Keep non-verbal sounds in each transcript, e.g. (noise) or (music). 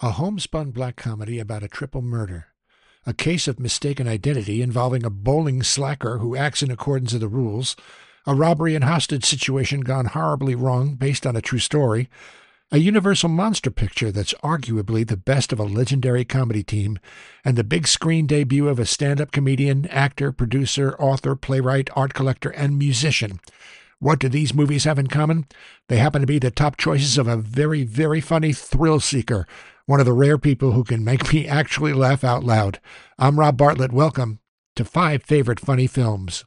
a homespun black comedy about a triple murder, a case of mistaken identity involving a bowling slacker who acts in accordance with the rules, a robbery and hostage situation gone horribly wrong based on a true story, a universal monster picture that's arguably the best of a legendary comedy team, and the big screen debut of a stand up comedian, actor, producer, author, playwright, art collector, and musician. What do these movies have in common? They happen to be the top choices of a very, very funny thrill seeker, one of the rare people who can make (laughs) me actually laugh out loud. I'm Rob Bartlett. Welcome to Five Favorite Funny Films.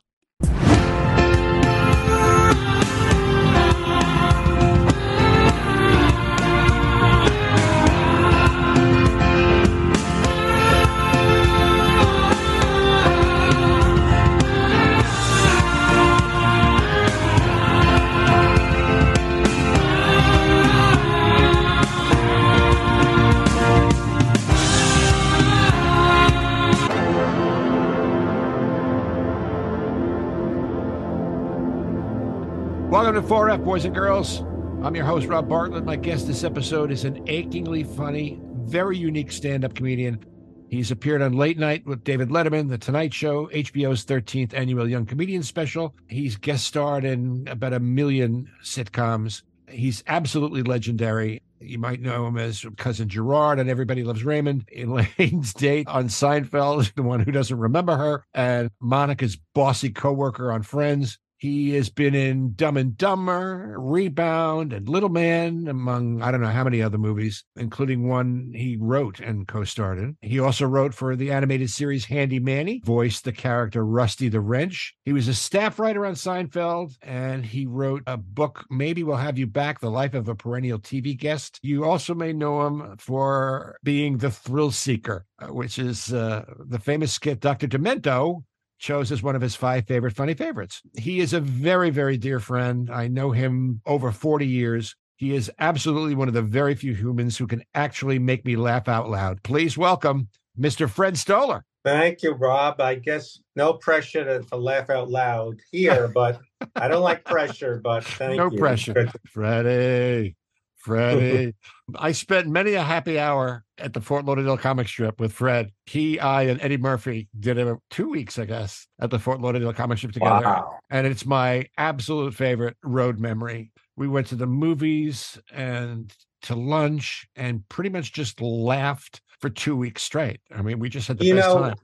Welcome to 4F, boys and girls. I'm your host, Rob Bartlett. My guest this episode is an achingly funny, very unique stand up comedian. He's appeared on Late Night with David Letterman, The Tonight Show, HBO's 13th annual Young Comedian Special. He's guest starred in about a million sitcoms. He's absolutely legendary. You might know him as Cousin Gerard on Everybody Loves Raymond, Elaine's (laughs) date on Seinfeld, (laughs) the one who doesn't remember her, and Monica's bossy coworker on Friends. He has been in Dumb and Dumber, Rebound, and Little Man, among I don't know how many other movies, including one he wrote and co starred in. He also wrote for the animated series Handy Manny, voiced the character Rusty the Wrench. He was a staff writer on Seinfeld, and he wrote a book, Maybe We'll Have You Back The Life of a Perennial TV Guest. You also may know him for being the thrill seeker, uh, which is uh, the famous skit Dr. Demento chose as one of his five favorite funny favorites. He is a very, very dear friend. I know him over 40 years. He is absolutely one of the very few humans who can actually make me laugh out loud. Please welcome Mr. Fred Stoller. Thank you, Rob. I guess no pressure to, to laugh out loud here, but I don't like pressure, but (laughs) thank no you. No pressure. (laughs) Freddie. Freddie. (laughs) I spent many a happy hour at the Fort Lauderdale comic strip with Fred. He, I, and Eddie Murphy did it two weeks, I guess, at the Fort Lauderdale comic strip together. Wow. And it's my absolute favorite road memory. We went to the movies and to lunch and pretty much just laughed for two weeks straight. I mean, we just had the You best know, time.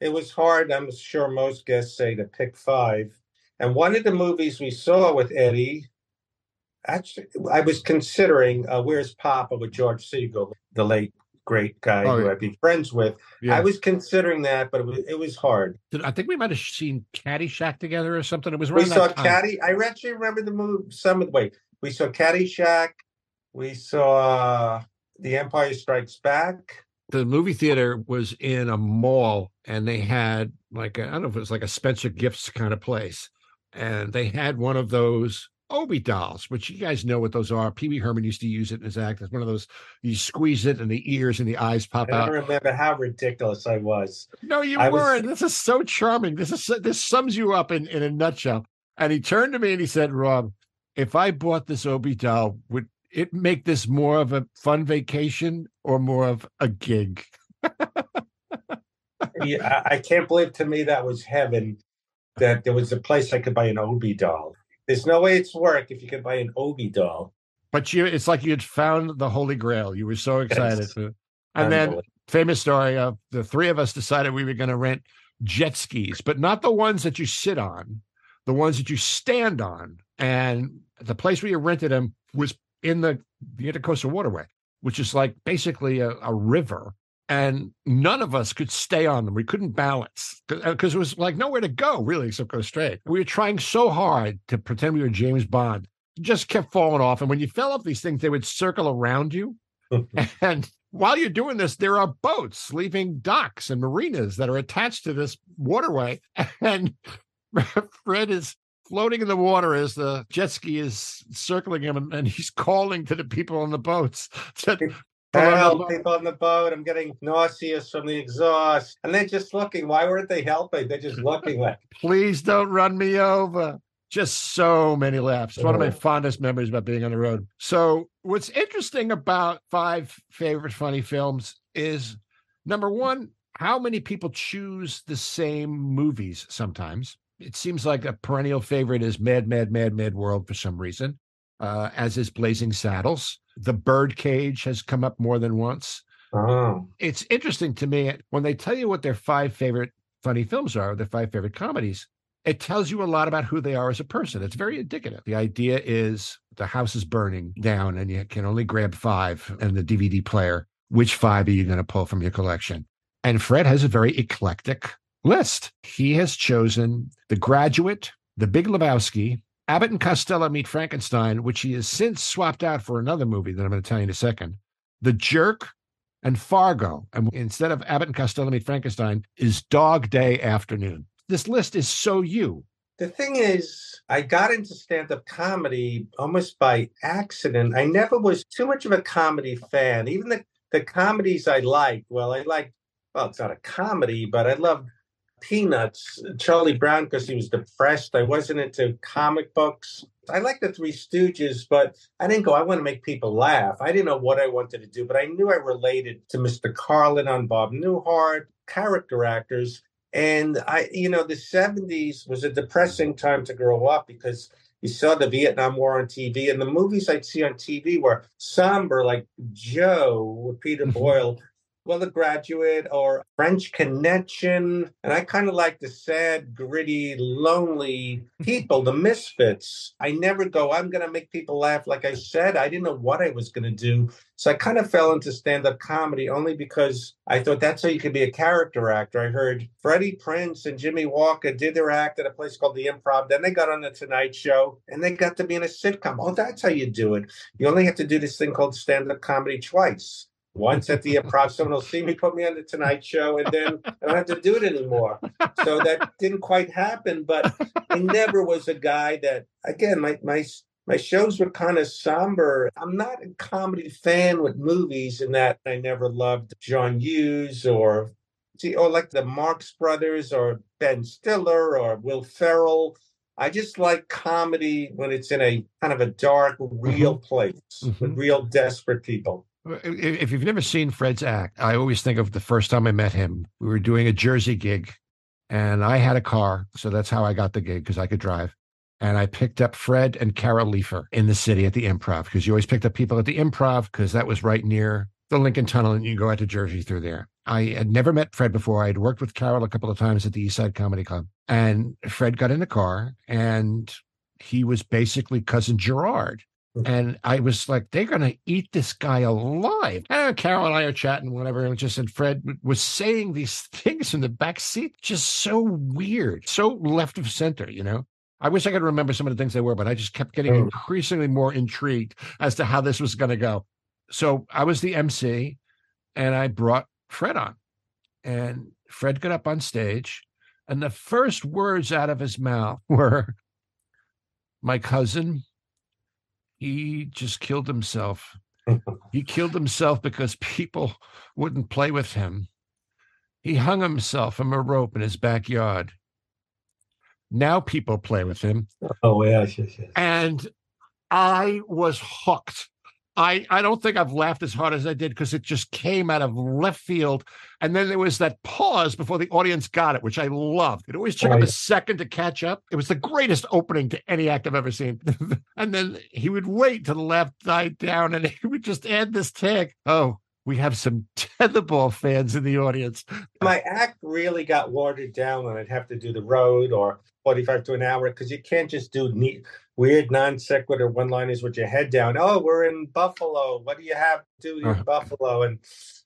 It was hard, I'm sure most guests say, to pick five. And one of the movies we saw with Eddie, actually, I was considering uh, Where's Poppa with George Segal, the late great guy Oh, who yeah. I'd be friends with. Yeah. I was considering that, but it was, it was hard. I think we might have seen Caddyshack together or something. It was We saw time. Caddy. I actually remember the movie. Some of the wait. We saw Caddyshack. We saw The Empire Strikes Back. the movie theater was in a mall and they had like I I don't know if it was like a Spencer Gifts kind of place. And they had one of those Obi dolls, which you guys know what those are. Pee Wee Herman used to use it in his act. It's one of those you squeeze it and the ears and the eyes pop out. I don't out. remember how ridiculous I was. No, you I weren't. This is so charming. This is this sums you up in, in a nutshell. And he turned to me and he said, Rob, if I bought this Obi doll, would it make this more of a fun vacation or more of a gig? yeah, I, I can't believe to me that was heaven. That there was a place I could buy an Obi doll. There's no way it's work if you could buy an Obi doll. But you, it's like you had found the Holy Grail. You were so excited. Yes. And then famous story of the three of us decided we were going to rent jet skis, but not the ones that you sit on, the ones that you stand on. And the place where you rented them was in the, the Intracoastal Waterway, which is like basically a, a river. And none of us could stay on them. We couldn't balance because uh, it was like nowhere to go, really, except go straight. We were trying so hard to pretend we were James Bond, just kept falling off. And when you fell off these things, they would circle around you. (laughs) And while you're doing this, there are boats leaving docks and marinas that are attached to this waterway. (laughs) And (laughs) Fred is floating in the water as the jet ski is circling him, and, and he's calling to the people on the boats. to pull on the Help people on the boat. I'm getting nauseous from the exhaust. And they're just looking. Why weren't they helping? They're just looking like (laughs) Please don't run me over. just so many laughs. It's one of my fondest memories about being on the road. So, what's interesting about five favorite funny films is number one, how many people choose the same movies sometimes. It seems like a perennial favorite is Mad, Mad, Mad, Mad World for some reason, uh, as is Blazing Saddles. The Birdcage has come up more than once. Oh. It's interesting to me when they tell you what their five favorite funny films are, their five favorite comedies. It tells you a lot about who they are as a person. It's very indicative. The idea is the house is burning down and you can only grab five and the DVD player. Which five are you going to pull from your collection? And Fred has a very eclectic list. He has chosen The Graduate, The Big Lebowski, Abbott and Costello Meet Frankenstein, which he has since swapped out for another movie that I'm going to tell you in a second, The Jerk, and Fargo. And instead of Abbott and Costello Meet Frankenstein, is Dog Day Afternoon. This list is so you. The thing is, I got into stand up comedy almost by accident. I never was too much of a comedy fan. Even the, the comedies I liked, well, I liked, well, it's not a comedy, but I loved Peanuts, Charlie Brown, because he was depressed. I wasn't into comic books. I like the Three Stooges, but I didn't go, I want to make people laugh. I didn't know what I wanted to do, but I knew I related to Mr. Carlin on Bob Newhart, character actors. And I, you know, the 70s was a depressing time to grow up because you saw the Vietnam War on TV, and the movies I'd see on TV were somber, like Joe with Peter mm-hmm. Boyle well, The Graduate or French Connection. And I kind of like the sad, gritty, lonely people, the misfits. I never go, I'm going to make people laugh. Like I said, I didn't know what I was going to do. So I kind of fell into stand up comedy only because I thought that's how you could be a character actor. I heard Freddie Prinze and Jimmie Walker did their act at a place called The Improv. Then they got on The Tonight Show and they got to be in a sitcom. Oh, that's how you do it. You only have to do this thing called stand up comedy twice once at the improv, someone will see me, put me on the Tonight Show, and then I don't have to do it anymore. So that (laughs) didn't quite happen. But I never was a guy that, again, my my my shows were kind of somber. I'm not a comedy fan with movies, in that I never loved John Hughes or see, or like the Marx Brothers or Ben Stiller or Will Ferrell. I just like comedy when it's in a kind of a dark, real mm-hmm. place mm-hmm. with real desperate people. If you've never seen Fred's act, I always think of the first time I met him. We were doing a Jersey gig, and I had a car, so that's how I got the gig because I could drive. And I picked up Fred and Carol Leifer in the city at the Improv because you always picked up people at the Improv because that was right near the Lincoln Tunnel, and you go out to Jersey through there. I had never met Fred before. I had worked with Carol a couple of times at the East Side Comedy Club, and Fred got in the car, and he was basically cousin Gerard Mm-hmm. and I was like, they're going to eat this guy alive. And Carol and I are chatting, whatever. And just, and Fred was saying these (laughs) things in the back seat, just so weird, so left of center, you know? I wish I could remember some of the things they were, but I just kept getting oh. increasingly more intrigued as to how this was going to go. So I was the MC and I brought Fred on. And Fred got up on stage. And the first words out of his mouth (laughs) were, My cousin he just killed himself. (laughs) he killed himself because people wouldn't play with him. He hung himself from a rope in his backyard. Now people play with him. Oh, yes, yes, yes. And I was hooked. I, I don't think I've laughed as hard as I did because it just came out of left field. And then there was that pause before the audience got it, which I loved. It always took right. him a second to catch up. It was the greatest opening to any act I've ever seen. (laughs) and then he would wait till the laugh died down and (laughs) he would just add this tag. Oh, we have some tetherball fans in the audience. My act really got watered down when I'd have to do the road or 45 to an hour because you can't just do neat, weird non sequitur one liners with your head down. Oh, we're in Buffalo. What do you have to do in uh-huh. Buffalo? And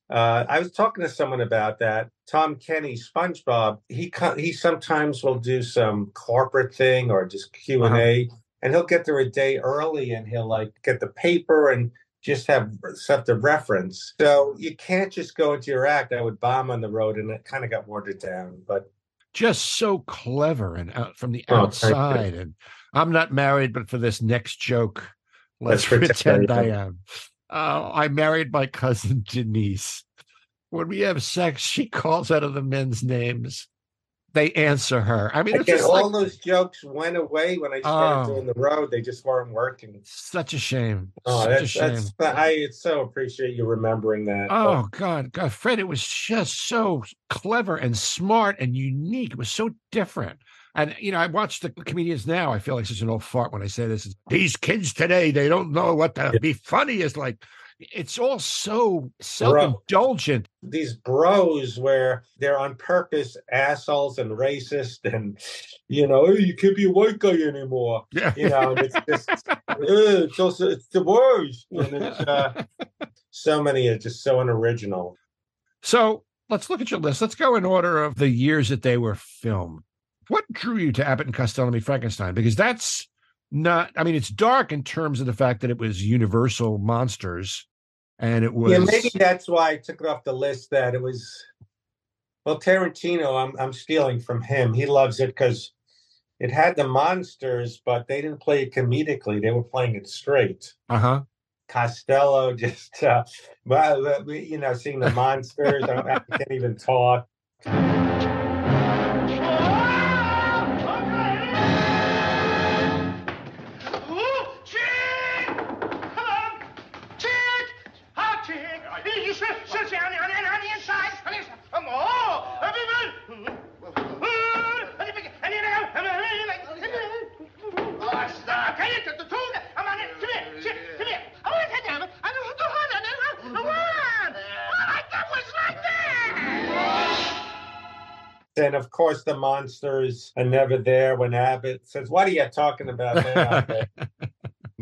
uh, I was talking to someone about that. Tom Kenny, SpongeBob. He he sometimes will do some corporate thing or just Q and A, uh-huh. and he'll get there a day early and he'll like get the paper and just have stuff to reference. So you can't just go into your act. I would bomb on the road, and it kind of got watered down. But just so clever and out from the oh, outside. And I'm not married, but for this next joke, let's, let's pretend, I am. Uh, I married my cousin (laughs) Denise. When we have sex, she calls out of the men's names. They answer her. I mean, it's Again, just all like those jokes went away when I started Oh. doing the road. They just weren't working. such a shame. Oh, such a shame. that's I so appreciate you remembering that. Oh God, God, Fred, it was just so clever and smart and unique. It was so different. And you know, I watch the comedians now. I feel like such an old fart when I say this. These kids today, they don't know what to be funny is like. It's all so self-indulgent. these bros where they're on purpose assholes and racist and you know "Hey, you can't be a white guy anymore Yeah. you know (laughs) it's just it's also it's the worst and it's uh, (laughs) so many are just so unoriginal So let's look at your list. Let's go in order of the years that they were filmed. What drew you to Abbott and Costello Meet Frankenstein? Because that's not, I mean, it's dark in terms of the fact that it was Universal Monsters and it was. yeah maybe that's why i took it off the list that it was well tarantino i'm, I'm stealing from him he loves it because it had the monsters but they didn't play it comedically they were playing it straight Uh huh. Costello (laughs) just, uh, well, you know, seeing the monsters. I, don't- I can't even talk. And of course, the monsters are never there when Abbott says, What are you talking about? They're not there."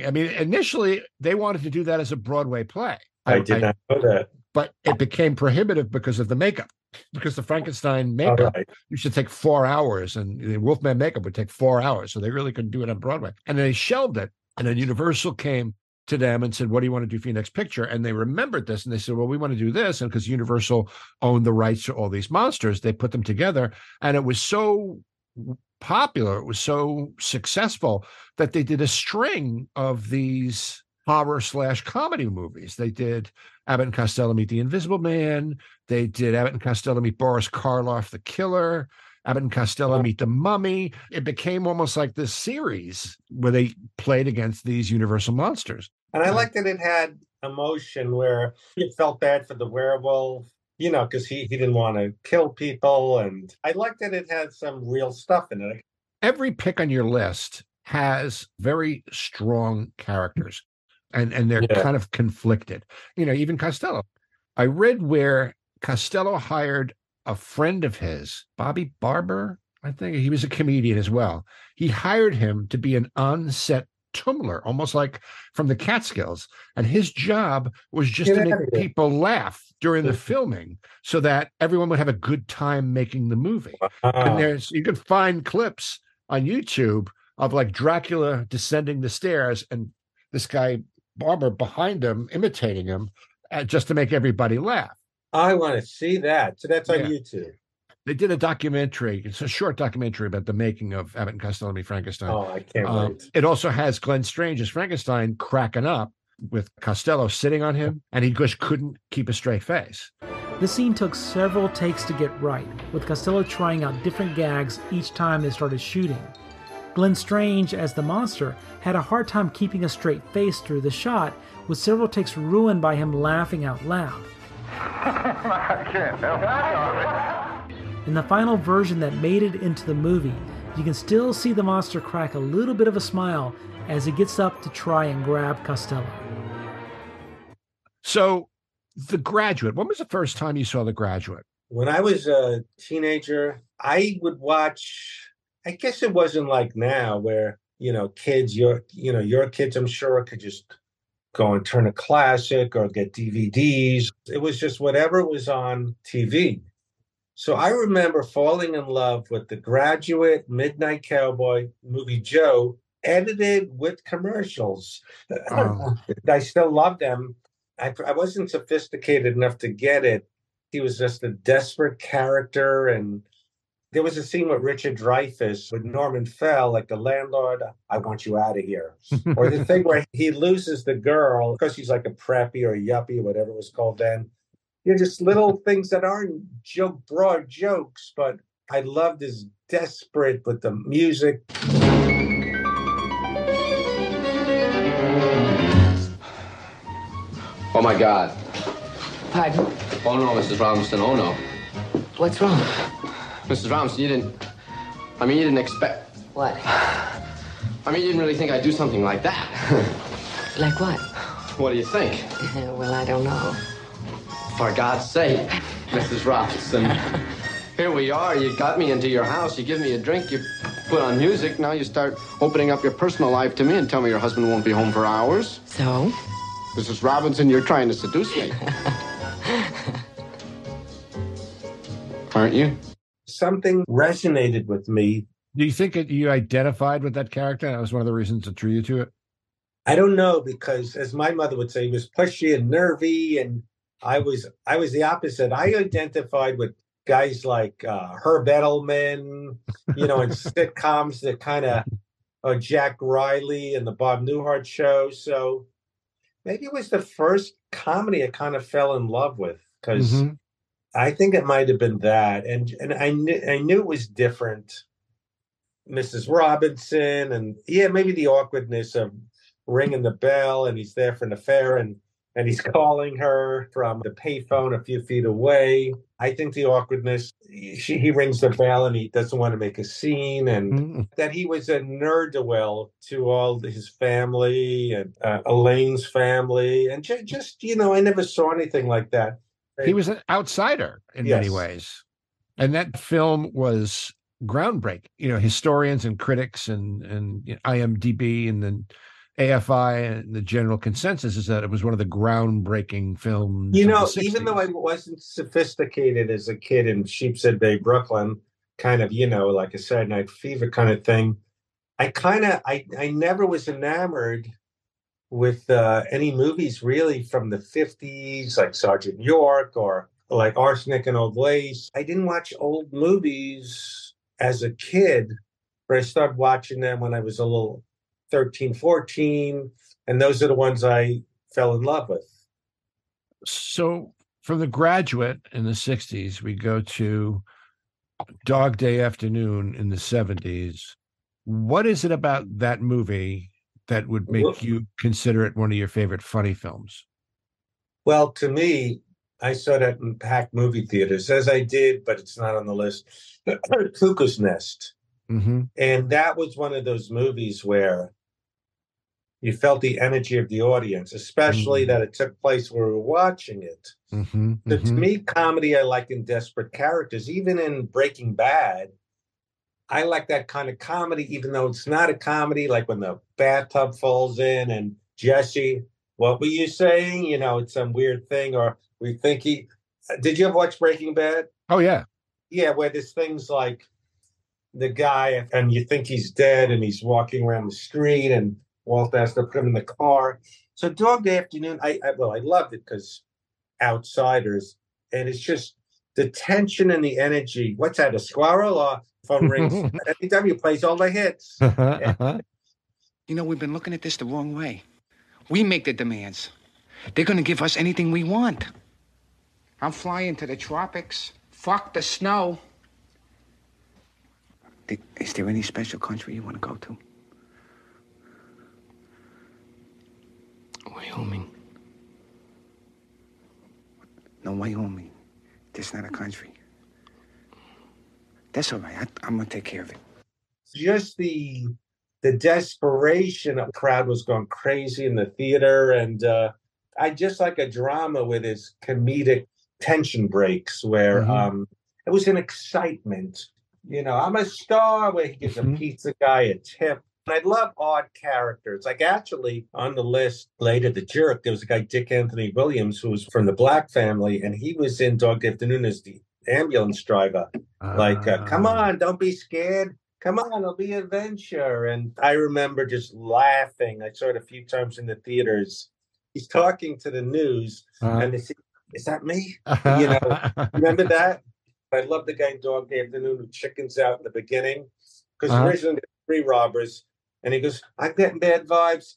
I mean, initially they wanted to do that as a Broadway play. I did not know that. But it became prohibitive because of the makeup, because the Frankenstein makeup right. used to take four hours, and the Wolfman makeup would take four hours, so they really couldn't do it on Broadway. And they shelved it, and then Universal came to them and said, "What do you want to do for your next picture?" And they remembered this, and they said, "Well, we want to do this," and because Universal owned the rights to all these monsters, they put them together, and it was so popular, it was so successful that they did a string of these horror slash comedy movies. They did Abbott and Costello Meet the Invisible Man. They did Abbott and Costello Meet Boris Karloff, the killer. Abbott and Costello Meet the Mummy. It became almost like this series where they played against these Universal monsters. And I like that it had emotion where it felt bad for the werewolf, you know, because he, he didn't want to kill people. And I like that it had some real stuff in it. Every pick on your list has very strong characters, and and they're Yeah. kind of conflicted. You know, even Costello. I read where Costello hired a friend of his, Bobby Barber. I think he was a comedian as well. He hired him to be an on-set tumbler, almost like from the Catskills. And his job was just Get to make people laugh during the filming so that everyone would have a good time making the movie and there's you could find clips on YouTube of like Dracula descending the stairs and this guy Barber behind him imitating him uh, just to make everybody laugh. I want to see that. So that's on Yeah. YouTube. They did a documentary. It's a short documentary about the making of Abbott and Costello Meet Frankenstein. Oh, I can't Um, wait. it also has Glenn Strange as Frankenstein cracking up with Costello sitting on him, and he just couldn't keep a straight face. The scene took several takes to get right, with Costello trying out different gags each time they started shooting. Glenn Strange, as the monster, had a hard time keeping a straight face through the shot, with several takes ruined by him laughing out loud. In the final version that made it into the movie, you can still see the monster crack a little bit of a smile as he gets up to try and grab Costello. So, The Graduate. When was the first time you saw The Graduate? When I was a teenager, I would watch. I guess it wasn't like now where you know kids, your you know your kids, I'm sure could just go and turn a classic or get DVDs. It was just whatever was on TV. So I remember falling in love with The Graduate, Midnight Cowboy, movie Joe, edited with commercials. Oh. (laughs) I still love them. I, I wasn't sophisticated enough to get it. He was just a desperate character. And there was a scene with Richard Dreyfuss with Norman Fell, like the landlord, I want you out of here. (laughs) or the thing where he loses the girl because she's like a preppy or a yuppie, whatever it was called then. You know, just little things that aren't joke broad jokes, but I loved his desperate with the music. Oh my God. Pardon? Oh no, Mrs. Robinson. Oh no. What's wrong? Mrs. Robinson, you didn't. I mean, you didn't expect. What? I mean, you didn't really think I'd do something like that. (laughs) Like what? what do you think? (laughs) well, I don't know. For God's sake, Mrs. Robinson. Here we are. You got me into your house. You give me a drink. You put on music. Now you start opening up your personal life to me and tell me your husband won't be home for hours. So? Mrs. Robinson, you're trying to seduce me. (laughs) Aren't you? Something resonated with me. Do you think that you identified with that character? That was one of the reasons that drew you to it. I don't know because, as my mother would say, he was pushy and nervy, and I was I was the opposite. I identified with guys like uh, Herb Edelman, you know, in (laughs) sitcoms that kind of uh, Jack Riley and the Bob Newhart show. So maybe it was the first comedy I kind of fell in love with because Mm-hmm. I think it might have been that, and and I knew I knew it was different. Mrs. Robinson, and yeah, maybe the awkwardness of ringing the bell, and he's there for an affair, and and he's calling her from the payphone a few feet away. I think the awkwardness. She, he rings the bell, and he doesn't want to make a scene, and Mhm. that he was a nerd well to all his family and uh, Elaine's family, and ju- just you know, I never saw anything like that. He was an outsider in many ways. And that film was groundbreaking. You know, historians and critics and and you know, IMDb and then AFI and the general consensus is that it was one of the groundbreaking films. You know, even though I wasn't sophisticated as a kid in Sheepshead Bay, Brooklyn, kind of, you know, like a Saturday Night Fever kind of thing, I kind of, I, I never was enamored with uh, any movies really from the 50s, like Sergeant York or like Arsenic and Old Lace. I didn't watch old movies as a kid, but I started watching them when I was a little 13, 14. And those are the ones I fell in love with. so from the graduate in the 60s, we go to Dog Day Afternoon in the 70s. What is it about that movie that would make you consider it one of your favorite funny films? Well, to me, I saw that in packed movie theaters, as I did, but it's not on the list. (clears throat) Cuckoo's Nest. Mm-hmm. And that was one of those movies where you felt the energy of the audience, especially Mhm. that it took place where we were watching it. Mm-hmm. So to me, comedy I like in desperate characters, even in Breaking Bad. I like that kind of comedy, even though it's not a comedy, like when the bathtub falls in and Jesse, what were you saying? You know, it's some weird thing, or we think he. Uh, did you ever watch Breaking Bad? Oh yeah. Yeah, where there's things like the guy, and you think he's dead, and he's walking around the street, and Walt has to put him in the car. So Dog Day Afternoon, I, I well, I loved it because outsiders, and it's just the tension and the energy. What's that? A squirrel or phone rings? FW plays all the hits. Uh-huh. (laughs) You know, we've been looking at this the wrong way. We make the demands. They're gonna give us anything we want. I'm flying to the tropics. Fuck the snow. Th- Is there any special country you want to go to? Wyoming. No, Wyoming. That's not a country. That's all right. I, I'm gonna take care of it. just the the desperation of the crowd was going crazy in the theater and uh i just like a drama with its comedic tension breaks where Mhm. um it was an excitement you know i'm a star where he gives Mhm. a pizza guy a tip and i love odd characters like actually on the list later the jerk there was a guy dick anthony williams who was from the black family and he was in dog afternoon as the ambulance driver like uh, come Ah. on don't be scared. Come on it'll be adventure. And i remember just laughing. I saw it a few times in the theaters. He's talking to the news Uh-huh. and they say is that me? You know, (laughs) remember that? I love the guy in dog day afternoon who chickens out in the beginning because Uh-huh. originally three robbers and he goes i'm getting bad vibes.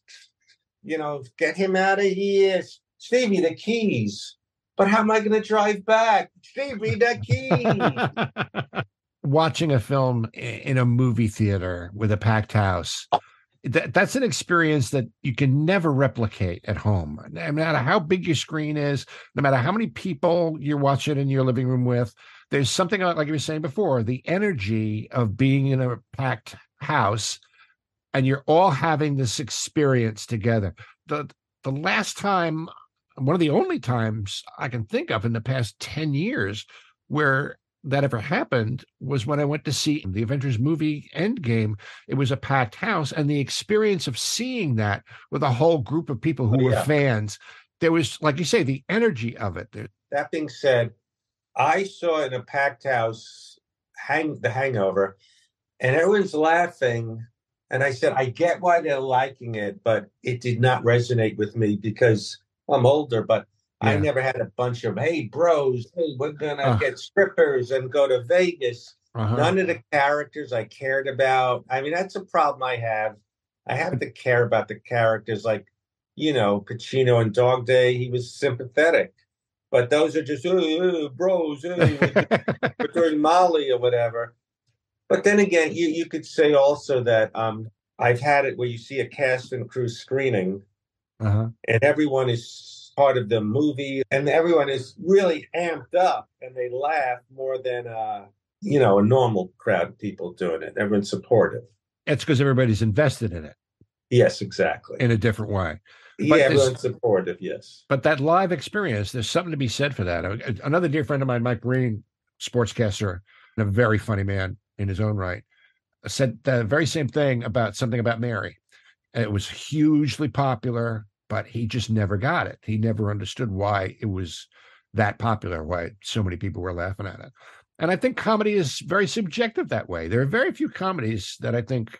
You know get him out of here stevie the keys but how am i going to drive back stevie the keys (laughs) watching a film in a movie theater with a packed house. That, that's an experience that you can never replicate at home. No matter how big your screen is, no matter how many people you're watching in your living room with, there's something like like you were saying before, the energy of being in a packed house and you're all having this experience together. The the last time, one of the only times I can think of in the past 10 years where that ever happened was when I went to see the Avengers movie Endgame. It was a packed house, and the experience of seeing that with a whole group of people who Oh, were fans, there was, like you say, the energy of it. That being said, I saw in a packed house hang the hangover and everyone's laughing. And I said, I get why they're liking it, but it did not resonate with me because I'm older, but I never had a bunch of hey bros, hey, we're gonna Ugh. get strippers and go to Vegas. Uh-huh. None of the characters I cared about. I mean, that's a problem I have. I have to care about the characters like, you know, Pacino and Dog Day. He was sympathetic. But those are just, "Oh, oh, bros, oh, (laughs) we're doing Molly or whatever. But then again, you, you could say also that um, I've had it where you see a cast and crew screening uh-huh. and everyone is part of the movie and everyone is really amped up and they laugh more than uh you know a normal crowd of people doing it everyone's supportive It's because everybody's invested in it yes exactly in a different way. yeah but this- everyone's supportive yes But that live experience, there's something to be said for that. Another dear friend of mine, Mike Breen, sportscaster, and a very funny man in his own right, said the very same thing about something about Mary. It was hugely popular, but he just never got it. He never understood why it was that popular, why so many people were laughing at it. And I think comedy is very subjective that way. There are very few comedies that I think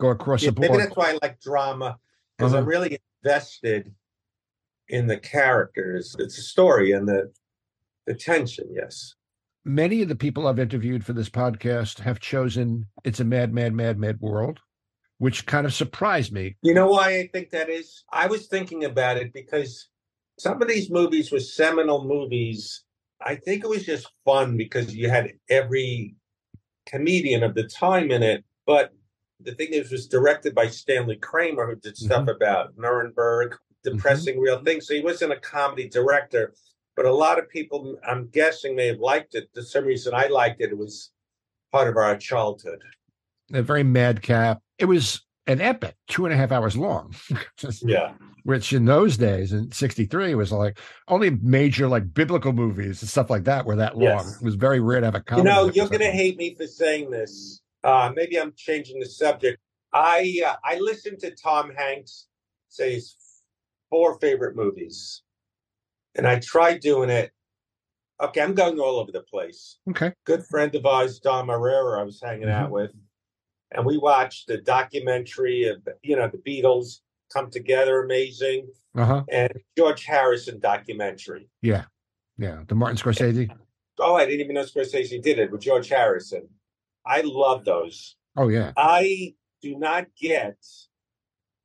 go across yeah, the maybe that's why i like drama because i'm Uh-huh. really invested in the characters it's a story and the the tension yes many of the people I've interviewed for this podcast have chosen It's a Mad, Mad, Mad, Mad World, which kind of surprised me. You know why I think that is? I was thinking about it because some of these movies were seminal movies. I think it was just fun because you had every comedian of the time in it. But the thing is, it was directed by Stanley Kramer, who did stuff mm-hmm. about Nuremberg, depressing mm-hmm. real things. So he wasn't a comedy director. But a lot of people, I'm guessing, may have liked it. For some reason, I liked it. It was part of our childhood. A very madcap. It was an epic, two and a half hours long. (laughs) Yeah. Which in those days, in '63, was like only major like biblical movies and stuff like that were that long. Yes. It was very rare to have a comedy. You know, you're going to hate me for saying this. Uh, maybe I'm changing the subject. I uh, I listened to Tom Hanks say his four favorite movies, and I tried doing it. Okay, I'm going all over the place. Okay. Good friend of ours, Dom Irrera, I was hanging Mm-hmm. out with, and we watched the documentary of you know the Beatles come together, amazing, Uh huh. and George Harrison documentary. Yeah. Yeah. The Martin Scorsese. Oh, I didn't even know Scorsese did it with George Harrison. I love those. Oh yeah. I do not get,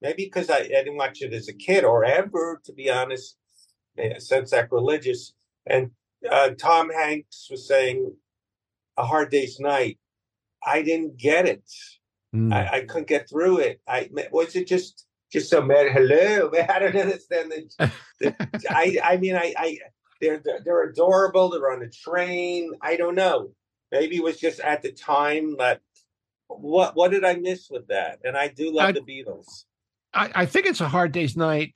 maybe because I, I didn't watch it as a kid or ever, to be honest, eh, since sacrilegious. And uh, Tom Hanks was saying, A Hard Day's Night. I didn't get it. Mm. I, I couldn't get through it. I was it just just so mad. Hello, (laughs) I don't understand. The, the, (laughs) I I mean I I they're they're adorable. They're on a train. I don't know. Maybe it was just at the time that what what did I miss with that? And I do love I- the Beatles. I, I think it's a hard day's night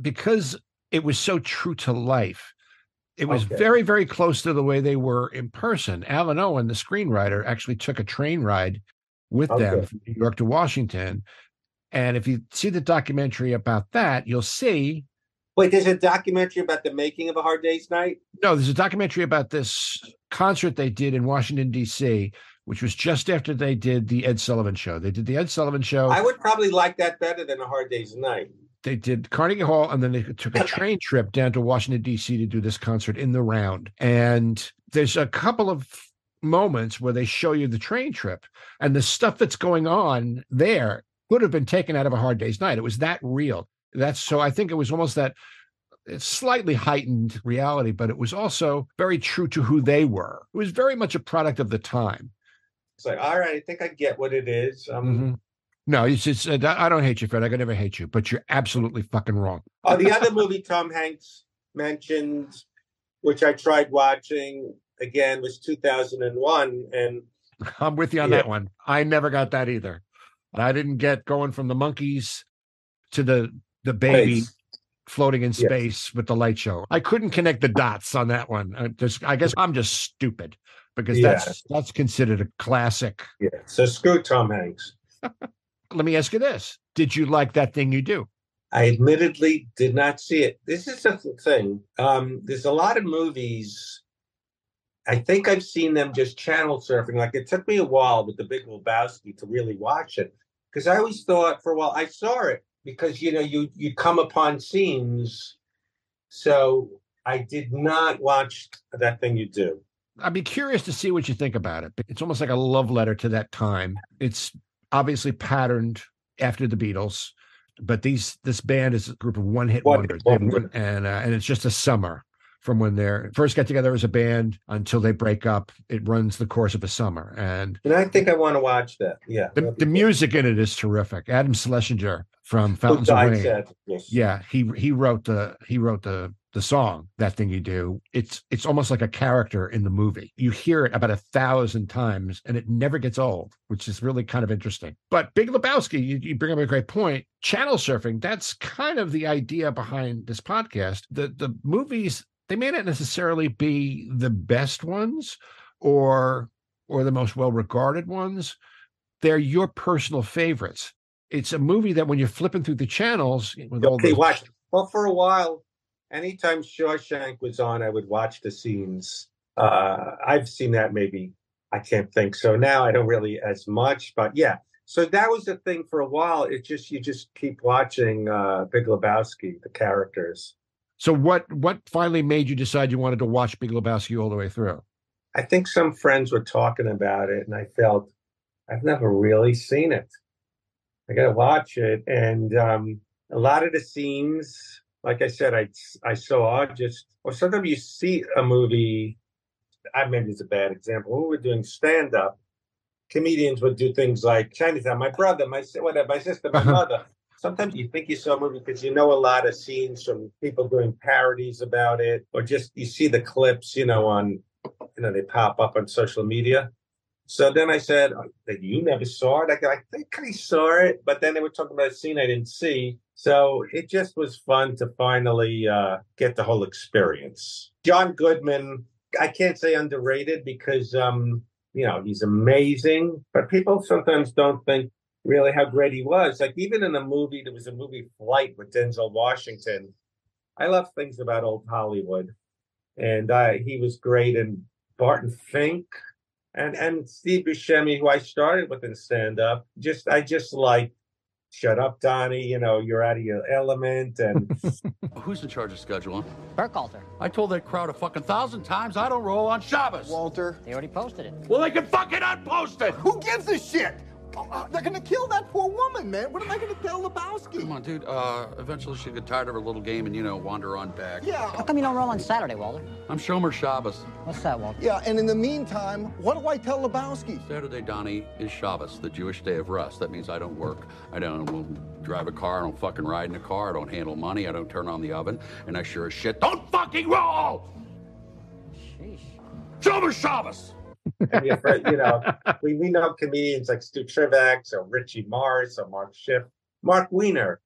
because it was so true to life. It was Okay. very, very close to the way they were in person. Alun Owen, the screenwriter, actually took a train ride with them from New York to Washington. And if you see the documentary about that, you'll see Wait, there's a documentary about the making of A Hard Day's Night. no, there's a documentary about this concert they did in Washington, D.C., which was just after they did the Ed Sullivan show. They did the Ed Sullivan show. I would probably like that better than A Hard Day's Night. They did Carnegie Hall, and then they took a train trip down to Washington D.C. to do this concert in the round. And there's a couple of moments where they show you the train trip, and the stuff that's going on there would have been taken out of a Hard Day's Night. It was that real. That's so. I think it was almost that it's slightly heightened reality, but it was also very true to who they were. It was very much a product of the time. It's like, all right, I think I get what it is. Um, Mhm. No, it's just, uh, I don't hate you, Fred. I could never hate you, but you're absolutely fucking wrong. Oh, the other movie Tom Hanks mentioned, which I tried watching again, was 2001. And (laughs) I'm with you on Yeah. that one. I never got that either. I didn't get going from the monkeys to the the baby Space. floating in space with the light show. I couldn't connect the dots on that one. I just I guess I'm just stupid because Yeah. that's that's considered a classic. yeah, so screw Tom Hanks. (laughs) Let me ask you this: Did you like that thing you do? I admittedly did not see it. This is the thing. Um, there's a lot of movies. I think I've seen them just channel surfing. Like it took me a while with The Big Lebowski to really watch it because I always thought for a while I saw it because you know you you come upon scenes. So I did not watch that thing you do. I'd be curious to see what you think about it. It's almost like a love letter to that time. It's obviously patterned after the Beatles, but these this band is a group of one hit wonders, one- and uh, and it's just a summer from when they're first get together as a band until they break up. It runs the course of a summer, and And I think I want to watch that. Yeah. the, the music in it is terrific. Adam Schlesinger from Fountains of Wayne. yes. Yeah, he he wrote the he wrote the the song that thing you do. It's it's almost like a character in the movie. You hear it about a thousand times, and it never gets old, which is really kind of interesting. But Big Lebowski, you, you bring up a great point. Channel surfing. That's kind of the idea behind this podcast. The the movies they may not necessarily be the best ones, or or the most well regarded ones. They're your personal favorites. It's a movie that when you're flipping through the channels with all Okay, those watch. Well, for a while, anytime Shawshank was on, I would watch the scenes. Uh, I've seen that maybe, I can't think. So now I don't really as much, but yeah. So that was the thing for a while. It just, you just keep watching uh, Big Lebowski, the characters. So what what finally made you decide you wanted to watch Big Lebowski all the way through? I think some friends were talking about it, and I felt I've never really seen it. I got to watch it, and um, a lot of the scenes, like I said, I I saw just or sometimes you see a movie. I maybe it's a bad example. When we were doing stand up, comedians would do things like Chinatown. My brother, my whatever, my sister, my Uh-huh. mother. Sometimes you think you saw a movie because you know a lot of scenes from people doing parodies about it, or just you see the clips, you know, on you know, they pop up on social media. So then I said, "Oh, that you never saw it. I, I think I saw it, but then they were talking about a scene I didn't see. So it just was fun to finally uh, get the whole experience. John Goodman, I can't say underrated because, um, you know, he's amazing, but people sometimes don't think really how great he was. Like even in a movie, there was a movie Flight with Denzel Washington. I love things about old Hollywood and uh, he was great. And Barton Fink and and Steve Buscemi, who I started with in stand up. Just I just like, shut up, Donnie. You know you're out of your element, and (laughs) Who's in charge of scheduling? Burkhalter. I told that crowd a fucking thousand times I don't roll on Shabbos. Walter. They already posted it. Well, they can fucking unpost it. Who gives a shit? Oh, uh, they're gonna kill that poor woman, man. What am I gonna tell Lebowski? Come on, dude. Uh, eventually she'll get tired of her little game and, you know, wander on back. Yeah, How come you don't roll on Saturday, Walter? I'm Shomer Shabbos. What's that, Walter? yeah, and in the meantime, what do I tell Lebowski? Saturday, Donnie, is Shabbos, the Jewish day of rest. That means I don't work. I don't drive a car. I don't fucking ride in a car. I don't handle money. I don't turn on the oven. And I sure as shit don't fucking roll! Sheesh. Shomer Shabbos! And you're you know (laughs) we we know comedians like Stu Trivax or Richie Morris or Mark Schiff, Mark Weiner,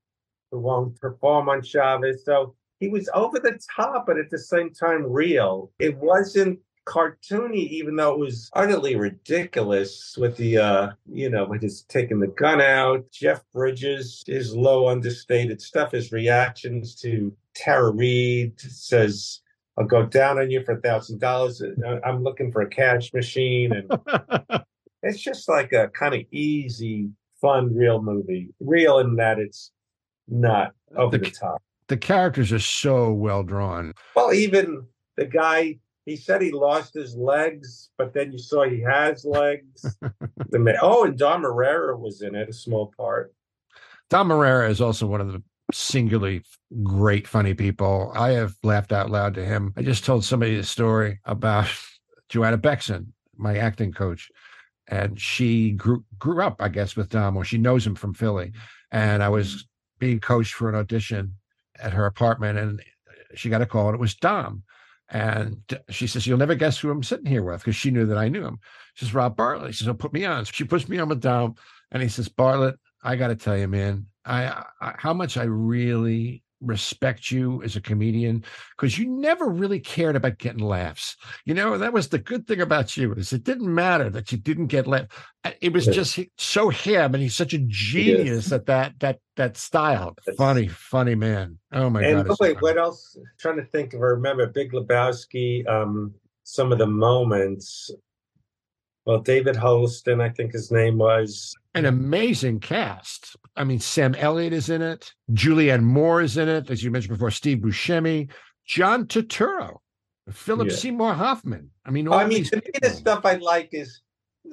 who won't perform on Shabbos. So he was over the top, but at the same time real. It wasn't cartoony, even though it was utterly ridiculous with the uh, you know, with his taking the gun out. Jeff Bridges, his low understated stuff, his reactions to Tara Reid says. I'll go down on you for a thousand dollars. I'm looking for a cash machine, and (laughs) it's just like a kind of easy, fun, real movie. Real in that it's not over the top. the characters are so well drawn. Well, even the guy, he said he lost his legs, but then you saw he has legs. (laughs) the ma- oh, and Dom Irrera was in it, a small part. Dom Irrera is also one of the singularly great, funny people. I have laughed out loud to him. I just told somebody a story about (laughs) Joanna Bexon, my acting coach, and she grew grew up, I guess, with Dom, or she knows him from Philly. And I was being coached for an audition at her apartment, and she got a call, and it was Dom. And she says, You'll never guess who I'm sitting here with because she knew that I knew him. She says, Rob Bartlett. She says, Oh, put me on. So She puts me on with Dom. And he says, Bartlett, I got to tell you, man, I, I how much I really respect you as a comedian because you never really cared about getting laughs. You know, that was the good thing about you is it didn't matter that you didn't get laughs. It was just so him, and he's such a genius at that that that style. Funny, funny man. Oh my and god! wait, what else? trying to think of. I remember Big Lebowski. Um, some of the moments. Well, David Holston, I think his name was. An amazing cast. I mean, Sam Elliott is in it. Julianne Moore is in it, as you mentioned before. Steve Buscemi, John Turturro, Philip Yeah. Seymour Hoffman. I mean, all I mean, to me, the stuff I like is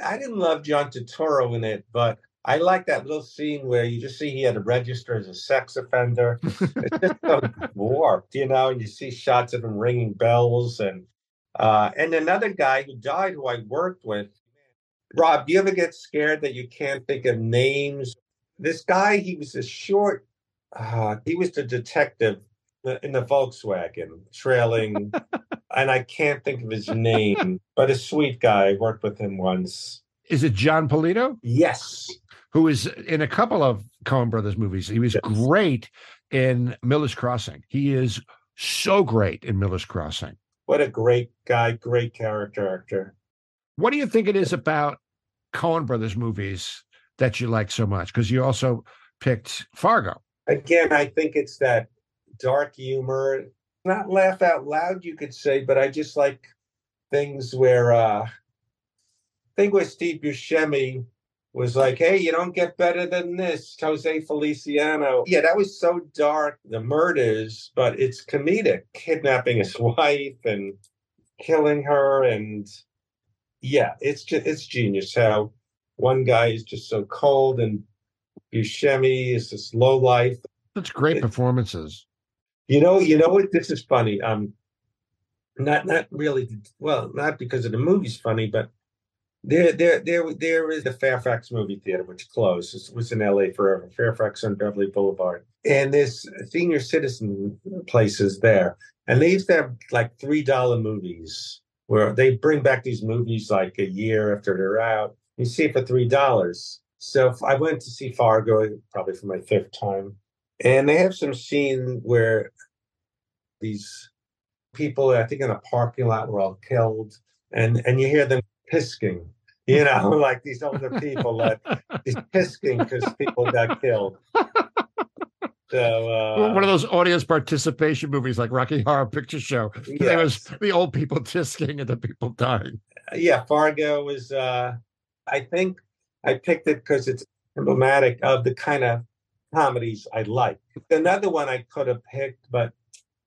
I didn't love John Turturro in it, but I like that little scene where you just see he had to register as a sex offender. (laughs) it's just so warped, you know. And you see shots of him ringing bells, and uh, and another guy who died, who I worked with. Rob, do you ever get scared that you can't think of names? This guy, he was a short. Uh, he was the detective in the Volkswagen, trailing (laughs) and I can't think of his name, but a sweet guy. I worked with him once. Is it Jon Polito? Yes. Who is in a couple of Coen Brothers movies. He was great in Miller's Crossing. He is so great in Miller's Crossing. What a great guy, great character actor. What do you think it is about Coen Brothers movies that you like so much? Because you also picked Fargo. Again, I think it's that dark humor, not laugh out loud, you could say, but I just like things where uh I think where Steve Buscemi was like, hey, you don't get better than this, Jose Feliciano. Yeah, that was so dark, the murders, but it's comedic, kidnapping his (laughs) wife and killing her and yeah, it's just it's genius how one guy is just so cold and Buscemi is this low life. Such great performances. You know, you know what? This is funny. Um, not not really. Well, not because of the movie's funny, but there there there there is the Fairfax movie theater, which closed. It was in L.A. forever. Fairfax on Beverly Boulevard, and this senior citizen places there, and they used to have like three dollar movies where they bring back these movies like a year after they're out. You see it for three dollars. So I went to see Fargo, probably for my fifth time, and they have some scene where these people, I think in a parking lot, were all killed, and and you hear them pisking. You know, (laughs) like these older people (laughs) that is pisking because people got killed. So uh, One of those audience participation movies like Rocky Horror Picture Show. There was the old people tisking and the people dying. yeah, Fargo was. uh I think I picked it because it's emblematic of the kind of comedies I like. Another one I could have picked, but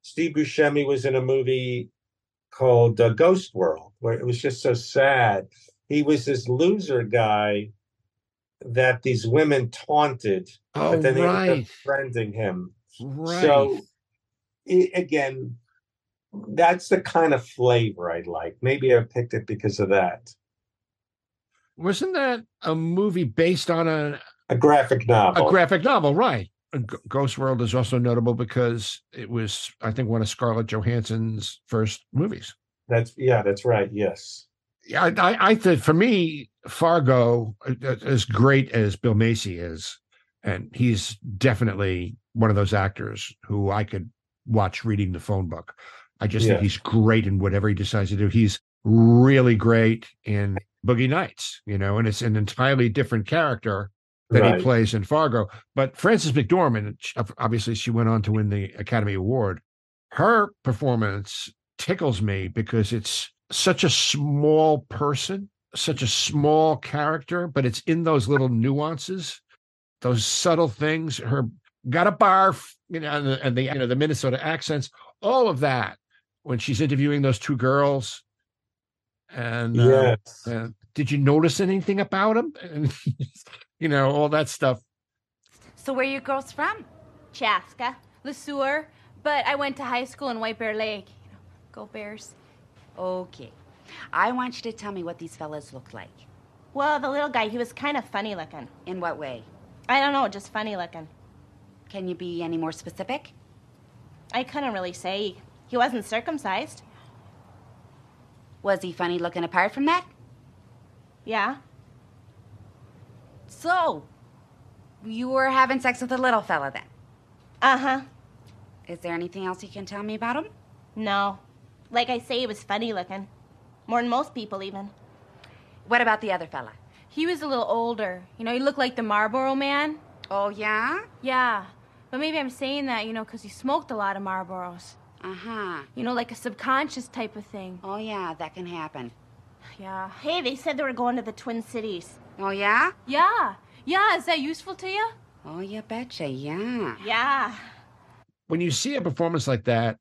Steve Buscemi was in a movie called uh, Ghost World, where it was just so sad. He was this loser guy that these women taunted, Oh, but then they ended up befriending him. Right. So i again, that's the kind of flavor I'd like. Maybe I picked it because of that. Wasn't that a movie based on a A graphic novel. a graphic novel? Right. Ghost World is also notable because it was, I think, one of Scarlett Johansson's first movies. That's yeah, that's right. Yes. Yeah, I, I, I think for me, Fargo, uh, as great as Bill Macy is, and he's definitely one of those actors who I could watch reading the phone book. I just Yeah. think he's great in whatever he decides to do. He's really great in Boogie Nights, you know, and it's an entirely different character that Right. he plays in Fargo. But Frances McDormand, obviously, she went on to win the Academy Award. Her performance tickles me because it's such a small person, such a small character, but it's in those little nuances, those subtle things. Her got a barf, you know, and the, and the you know the Minnesota accents, all of that. When she's interviewing those two girls, and uh, Yes. uh, did you notice anything about them? And (laughs) you know all that stuff. So where are you girls from? Chaska, LeSueur, but I went to high school in White Bear Lake. You know, go Bears. Okay. I want you to tell me what these fellas look like. Well, the little guy, he was kind of funny looking. In what way? I don't know, just funny looking. Can you be any more specific? I couldn't really say. He wasn't circumcised. Was he funny looking apart from that? Yeah. So, you were having sex with a little fella then? Uh huh. Is there anything else you can tell me about him? No. Like I say, he was funny looking. More than most people, even. What about the other fella? He was a little older. You know, he looked like the Marlboro man. Oh, yeah? Yeah. But maybe I'm saying that, you know, because he smoked a lot of Marlboros. Uh huh. You know, like a subconscious type of thing. Oh, yeah, that can happen. Yeah. Hey, they said they were going to the Twin Cities. Oh, yeah? Yeah. Yeah, is that useful to you? Oh, you betcha, yeah. Yeah. When you see a performance like that,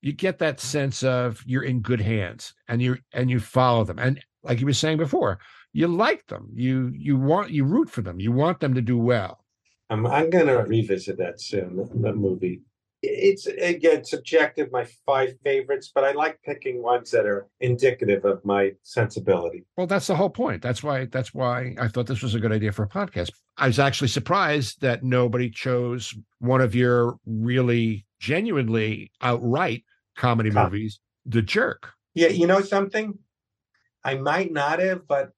you get that sense of you're in good hands and you and you follow them. And like you were saying before, you like them. You you want you root for them. You want them to do well. I'm I'm gonna revisit that soon. The, the movie. It's again subjective. My five favorites, but I like picking ones that are indicative of my sensibility. Well, that's the whole point. That's why that's why I thought this was a good idea for a podcast. I was actually surprised that nobody chose one of your really genuinely outright comedy Com- movies, The Jerk. Yeah, you know something? I might not have, but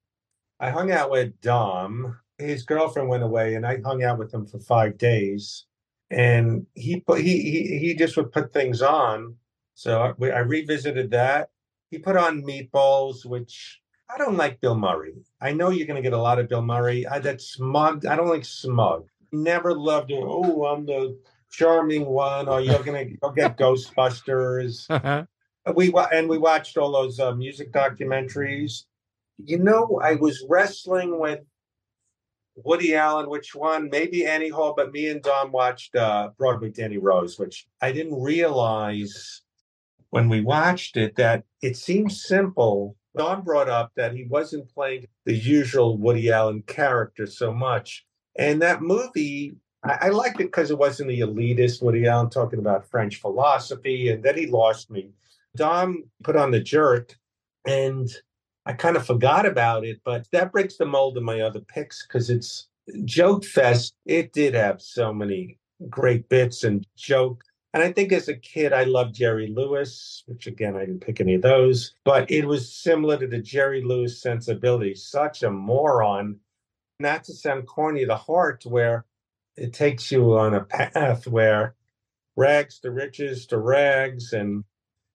I hung out with Dom. His girlfriend went away, and I hung out with him for five days. And he put he he he just would put things on. So I, I revisited that. He put on Meatballs, which I don't like Bill Murray. I know you're going to get a lot of Bill Murray. I, that smug. I don't like smug. Never loved it. Oh, I'm the charming one, or you're going to go get Ghostbusters (laughs) we and we watched all those uh, music documentaries. You know, I was wrestling with Woody Allen. Which one? Maybe Annie Hall, but me and Dom watched uh, Broadway Danny Rose, which I didn't realize when we watched it that it seems simple. Dom brought up that he wasn't playing the usual Woody Allen character so much, and that movie. I, I liked it because it wasn't the elitist Woody Allen talking about French philosophy, and then he lost me. Dom put on the jerk, and I kind of forgot about it, but that breaks the mold of my other picks because it's Joke Fest. It did have so many great bits and joke. And I think as a kid, I loved Jerry Lewis, which again, I didn't pick any of those, but it was similar to the Jerry Lewis sensibility. Such a moron, not to sound corny, the heart, where it takes you on a path where rags to riches to rags and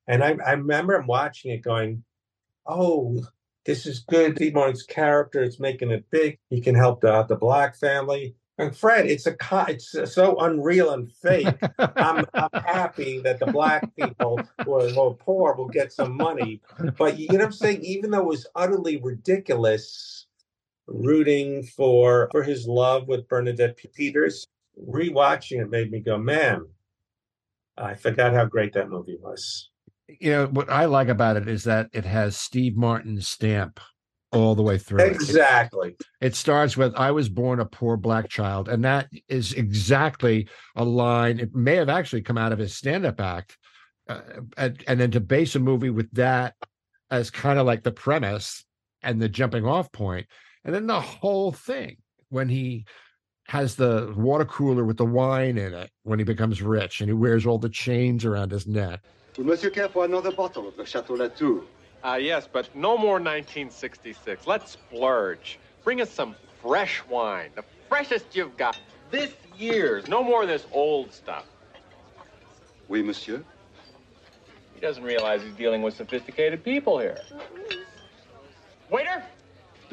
and I, I remember him watching it going, Oh, this is good. Steve Martin's character is making it big. He can help out the black family. And Fred, it's a it's so unreal and fake. I'm, (laughs) I'm happy that the black people who are, who are poor will get some money. But you know what I'm saying? Even though it was utterly ridiculous, rooting for for his love with Bernadette Peters, rewatching it made me go, man, I forgot how great that movie was. You know, what I like about it is that it has Steve Martin's stamp all the way through. it. Exactly. It starts with I was born a poor black child. And that is exactly a line. It may have actually come out of his stand up act. Uh, and, and then to base a movie with that as kind of like the premise and the jumping off point, and then the whole thing when he has the water cooler with the wine in it when he becomes rich and he wears all the chains around his neck. Would Monsieur care for another bottle of the Chateau Latour? Ah, yes, but no more 1966. Let's splurge. Bring us some fresh wine, the freshest you've got. This year's. No more of this old stuff. Oui, monsieur. He doesn't realize he's dealing with sophisticated people here. Waiter!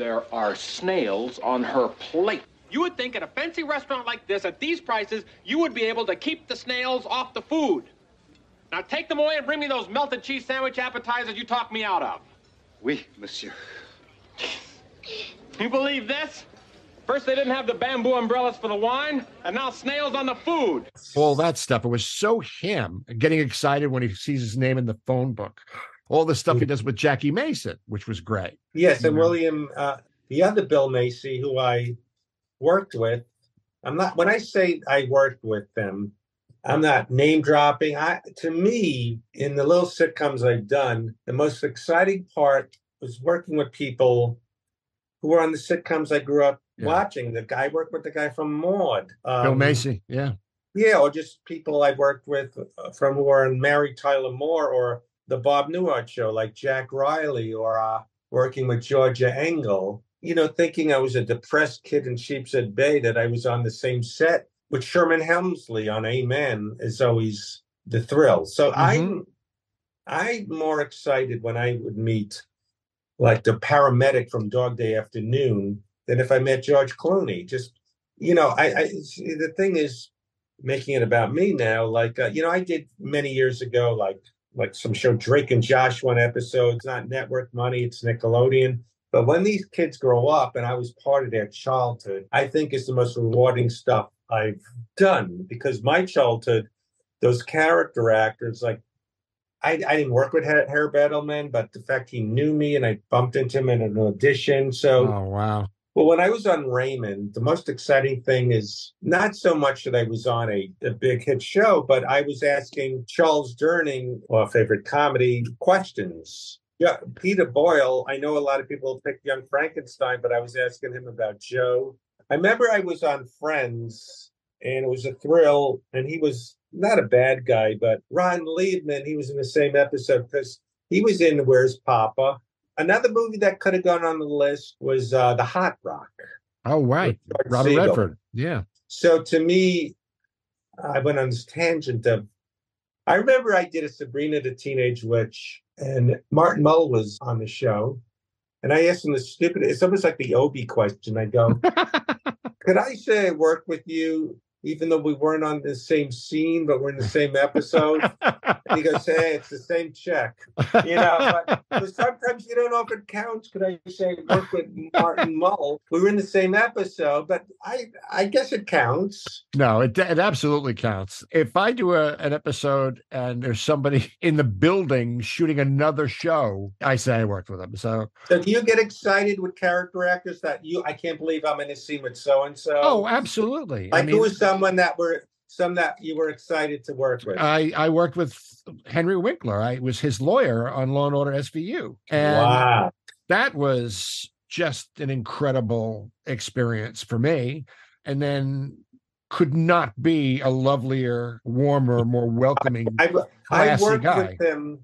There are snails on her plate. You would think at a fancy restaurant like this, at these prices, you would be able to keep the snails off the food. Now take them away and bring me those melted cheese sandwich appetizers you talked me out of. Oui, monsieur. You believe this? First they didn't have the bamboo umbrellas for the wine, and now snails on the food. all that stuff. It was so him getting excited when he sees his name in the phone book. All the stuff he does with Jackie Mason, which was great. Yes, and Mhm. William, uh, the other Bill Macy, who I worked with, I'm not. When I say I worked with them, I'm not name dropping. I to me, in the little sitcoms I've done, the most exciting part was working with people who were on the sitcoms I grew up Yeah. watching. The guy I worked with the guy from Maude. Bill um, Macy. Yeah. Yeah, or just people I've worked with uh, from who are in Mary Tyler Moore or the Bob Newhart show, like Jack Riley, or uh, working with Georgia Engel. You know, thinking I was a depressed kid in Sheepshead Bay, that I was on the same set with Sherman Hemsley on Amen is always the thrill. So I'm I'm more excited when I would meet like the paramedic from Dog Day Afternoon than if I met George Clooney. Just you know, I, I see, the thing is making it about me now. Like uh, you know, I did many years ago, like like some show Drake and Josh one episode. It's not network money; it's Nickelodeon. But when these kids grow up, and I was part of their childhood, I think is the most rewarding stuff I've done because my childhood, those character actors, like I, I didn't work with Harry Edelman, but the fact he knew me and I bumped into him in an audition. So Oh wow. Well, when I was on Raymond, the most exciting thing is not so much that I was on a, a big hit show, but I was asking Charles Durning, our favorite comedy, questions. Yeah, Peter Boyle. I know a lot of people pick Young Frankenstein, but I was asking him about Joe. I remember I was on Friends, and it was a thrill, and he was not a bad guy, but Ron Leibman, he was in the same episode because he was in Where's Poppa. Another movie that could have gone on the list was uh, The Hot Rock. Oh right. Robert Segal. Redford. Yeah. So to me, I went on this tangent of. I remember I did a Sabrina the Teenage Witch, and Martin Mull was on the show, and I asked him the stupid. It's almost like the Obi question. I go, (laughs) "Could I say I work with you, even though we weren't on the same scene, but we're in the same episode?" and he goes, "Hey, it's the same check." You know, but, sometimes you don't know if it counts. Could I say work with Martin Mull? We were in the same episode, but I I guess it counts. No, it it absolutely counts. If I do a, an episode and there's somebody (laughs) in the building shooting another show, I say I worked with them. So So do you get excited with character actors that you I can't believe I'm in a scene with so and so? Oh, absolutely. I Like mean- who was someone that were some that you were excited to work with? I, I worked with Henry Winkler. I was his lawyer on Law and Order SVU. And Wow. that was just an incredible experience for me. And then could not be a lovelier, warmer, more welcoming, I, I classy worked guy. with him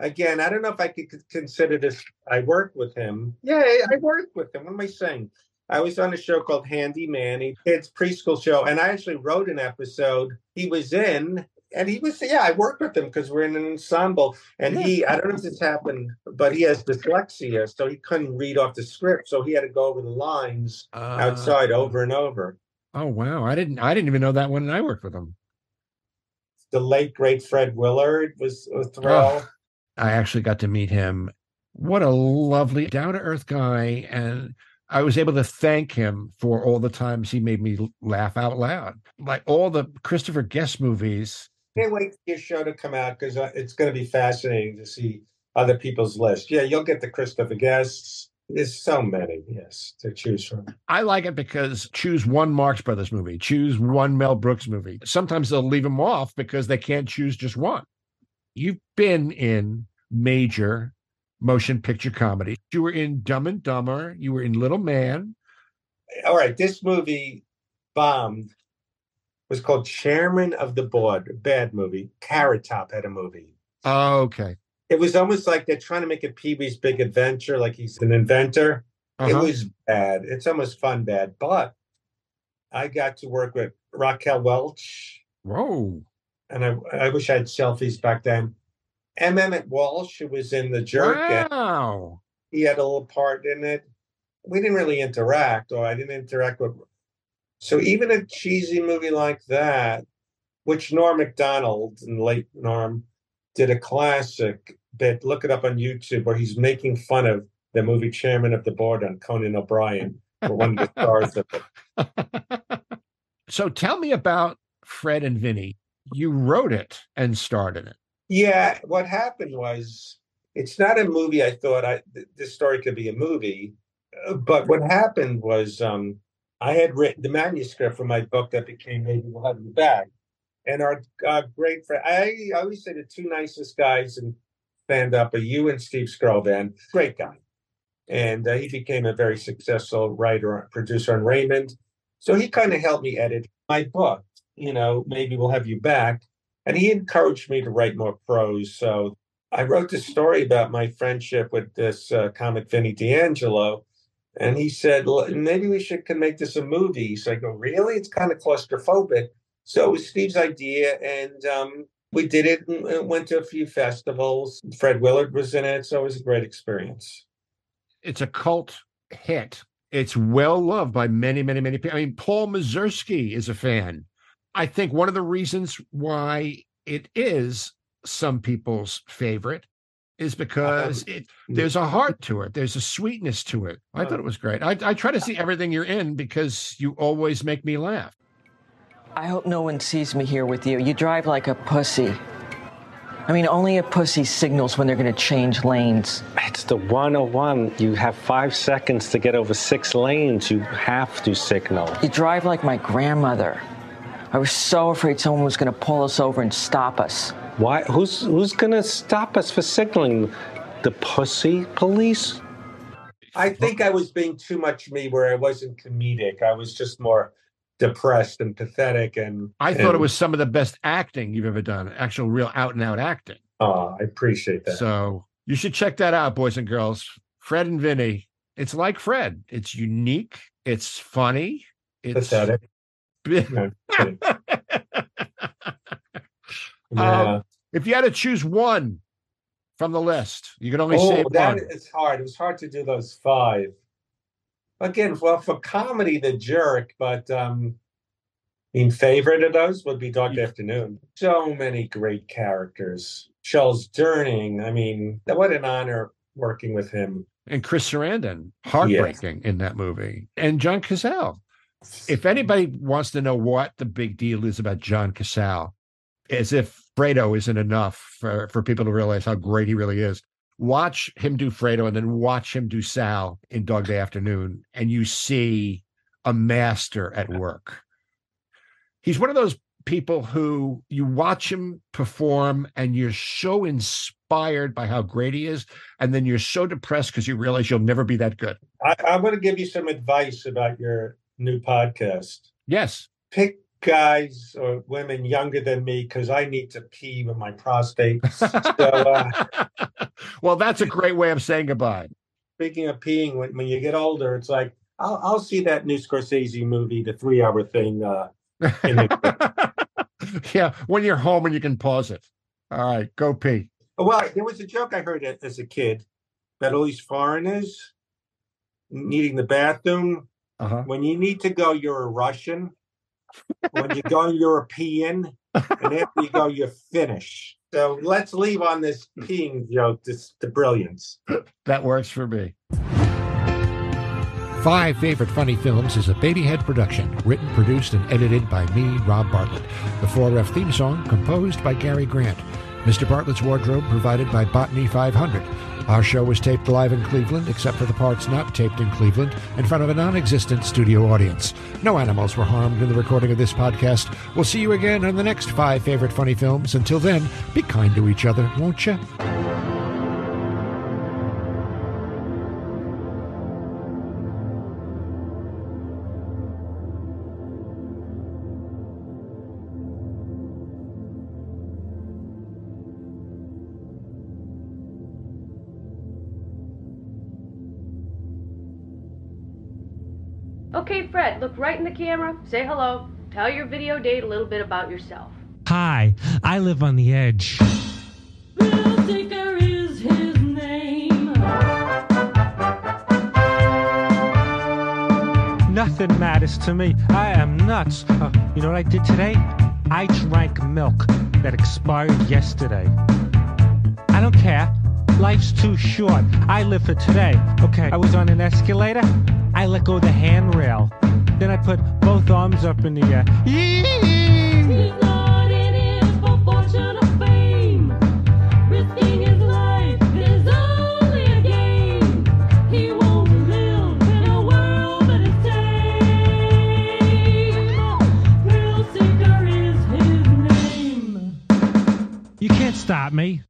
again. I don't know if I could consider this. I worked with him. Yeah, I I worked with him. What am I saying? I was on a show called Handy Manny, kids preschool show, and I actually wrote an episode. He was in, and he was yeah. I worked with him because we're in an ensemble, and he I don't know if this happened, but he has dyslexia, so he couldn't read off the script, so he had to go over the lines ah. outside over and over. Oh wow. I didn't I didn't even know that when I worked with him. The late great Fred Willard was a thrill. Oh, I actually got to meet him. What a lovely, down to earth guy. And I was able to thank him for all the times he made me laugh out loud. Like all the Christopher Guest movies. Can't wait for your show to come out because uh, it's going to be fascinating to see other people's list. Yeah, you'll get the Christopher guests. There's so many, yes, to choose from. I like it because choose one Marx Brothers movie, choose one Mel Brooks movie. Sometimes they'll leave them off because they can't choose just one. You've been in major motion picture comedy. You were in Dumb and Dumber. You were in Little Man. All right, this movie bombed. Was called Chairman of the Board. Bad movie. Carrot Top had a movie. Okay. It was almost like they're trying to make it Pee Wee's Big Adventure, like he's an inventor. It Uh-huh. was bad. It's almost fun bad, but I got to work with Raquel Welch. Whoa. And I, I wish I had selfies back then. M. Emmett Walsh, who was in The Jerk. Wow. He had a little part in it. We didn't really interact, or I didn't interact with. So even a cheesy movie like that, which Norm MacDonald and late Norm did a classic bit, look it up on YouTube, where he's making fun of the movie Chairman of the Board on Conan O'Brien for one of the stars of it. So tell me about Fred and Vinny. You wrote it and starred in it. Yeah, what happened was it's not a movie. I thought I th- this story could be a movie, uh, but what happened was um, I had written the manuscript for my book that became Maybe We'll Have You Back, and our great friend. I always say the two nicest guys in stand up are you and Steve Skrovan. Great guy. And uh, he became a very successful writer, producer on Raymond. So he kind of helped me edit my book. You know, maybe we'll have you back. And he encouraged me to write more prose. So I wrote this story about my friendship with this uh, comic, Vinny D'Angelo. And he said, maybe we should can make this a movie. So I go, really? It's kind of claustrophobic. So it was Steve's idea. And um, we did it and went to a few festivals. Fred Willard was in it. So it was a great experience. It's a cult hit. It's well loved by many, many, many people. I mean, Paul Mazursky is a fan. I think one of the reasons why it is some people's favorite is uh-huh. because it there's a heart to it. There's a sweetness to it. I thought it was great. I, I try to see everything you're in because you always make me laugh. I hope no one sees me here with you. You drive like a pussy. I mean, only a pussy signals when they're going to change lanes. It's the 101. You have five seconds to get over six lanes. You have to signal. You drive like my grandmother. I was so afraid someone was going to pull us over and stop us. Why? Who's who's gonna stop us for signaling? The pussy police? I think I was being too much me where I wasn't comedic. I was just more depressed and pathetic and I thought it was some of the best acting you've ever done, actual real out and out acting. Oh, I appreciate that. So you should check that out, boys and girls. Fred and Vinny. It's like Fred. It's unique. It's funny. It's pathetic. No. (laughs) Yeah. Um, if you had to choose one from the list, you can only oh, say that one. is hard. It was hard to do those five. Again, well, for comedy, the jerk, but um in favorite of those would be Dog Afternoon. So many great characters. Charles Durning. I mean, what an honor working with him. and Chris Sarandon, heartbreaking in that movie, and John Cazale. If anybody wants to know what the big deal is about John Cazale, as if Fredo isn't enough for, for people to realize how great he really is, watch him do Fredo and then watch him do Sal in Dog Day Afternoon, and you see a master at work. He's one of those people who you watch him perform and you're so inspired by how great he is, and then you're so depressed because you realize you'll never be that good. I, I'm going to give you some advice about your new podcast. Yes. Pick guys or women younger than me because I need to pee with my prostate. so, uh, (laughs) Well, that's a great way of saying goodbye. speaking of peeing, when, when you get older, it's like, I'll, I'll see that new Scorsese movie, the three hour thing. Uh, in the, (laughs) yeah, when you're home and you can pause it. All right, go pee. well, there was a joke I heard as a kid about all these foreigners needing the bathroom. Uh-huh. When you need to go, you're a Russian. when you go European, and after you go, you're Finnish. So let's leave on this peeing joke, this the brilliance. That works for me. Five Favorite Funny Films is a Babyhead production, written, produced, and edited by me, Rob Bartlett. The 4F theme song composed by Gary Grant. Mr. Bartlett's wardrobe provided by Botany 500. Our show was taped live in Cleveland, except for the parts not taped in Cleveland, in front of a non existent studio audience. No animals were harmed in the recording of this podcast. We'll see you again on the next Five Favorite Funny Films. Until then, be kind to each other, won't you? Camera, say hello, tell your video date a little bit about yourself. Hi, I live on the edge. Seeker is his name. Nothing matters to me. I am nuts. Uh, you know what I did today? I drank milk that expired yesterday. I don't care. Life's too short. I live for today. Okay, I was on an escalator. I let go of the handrail. Then I put both arms up in the air. Yee! for fortune or fame. Risking his life is only a game. He won't live in a world. Thrill seeker is his name. got me.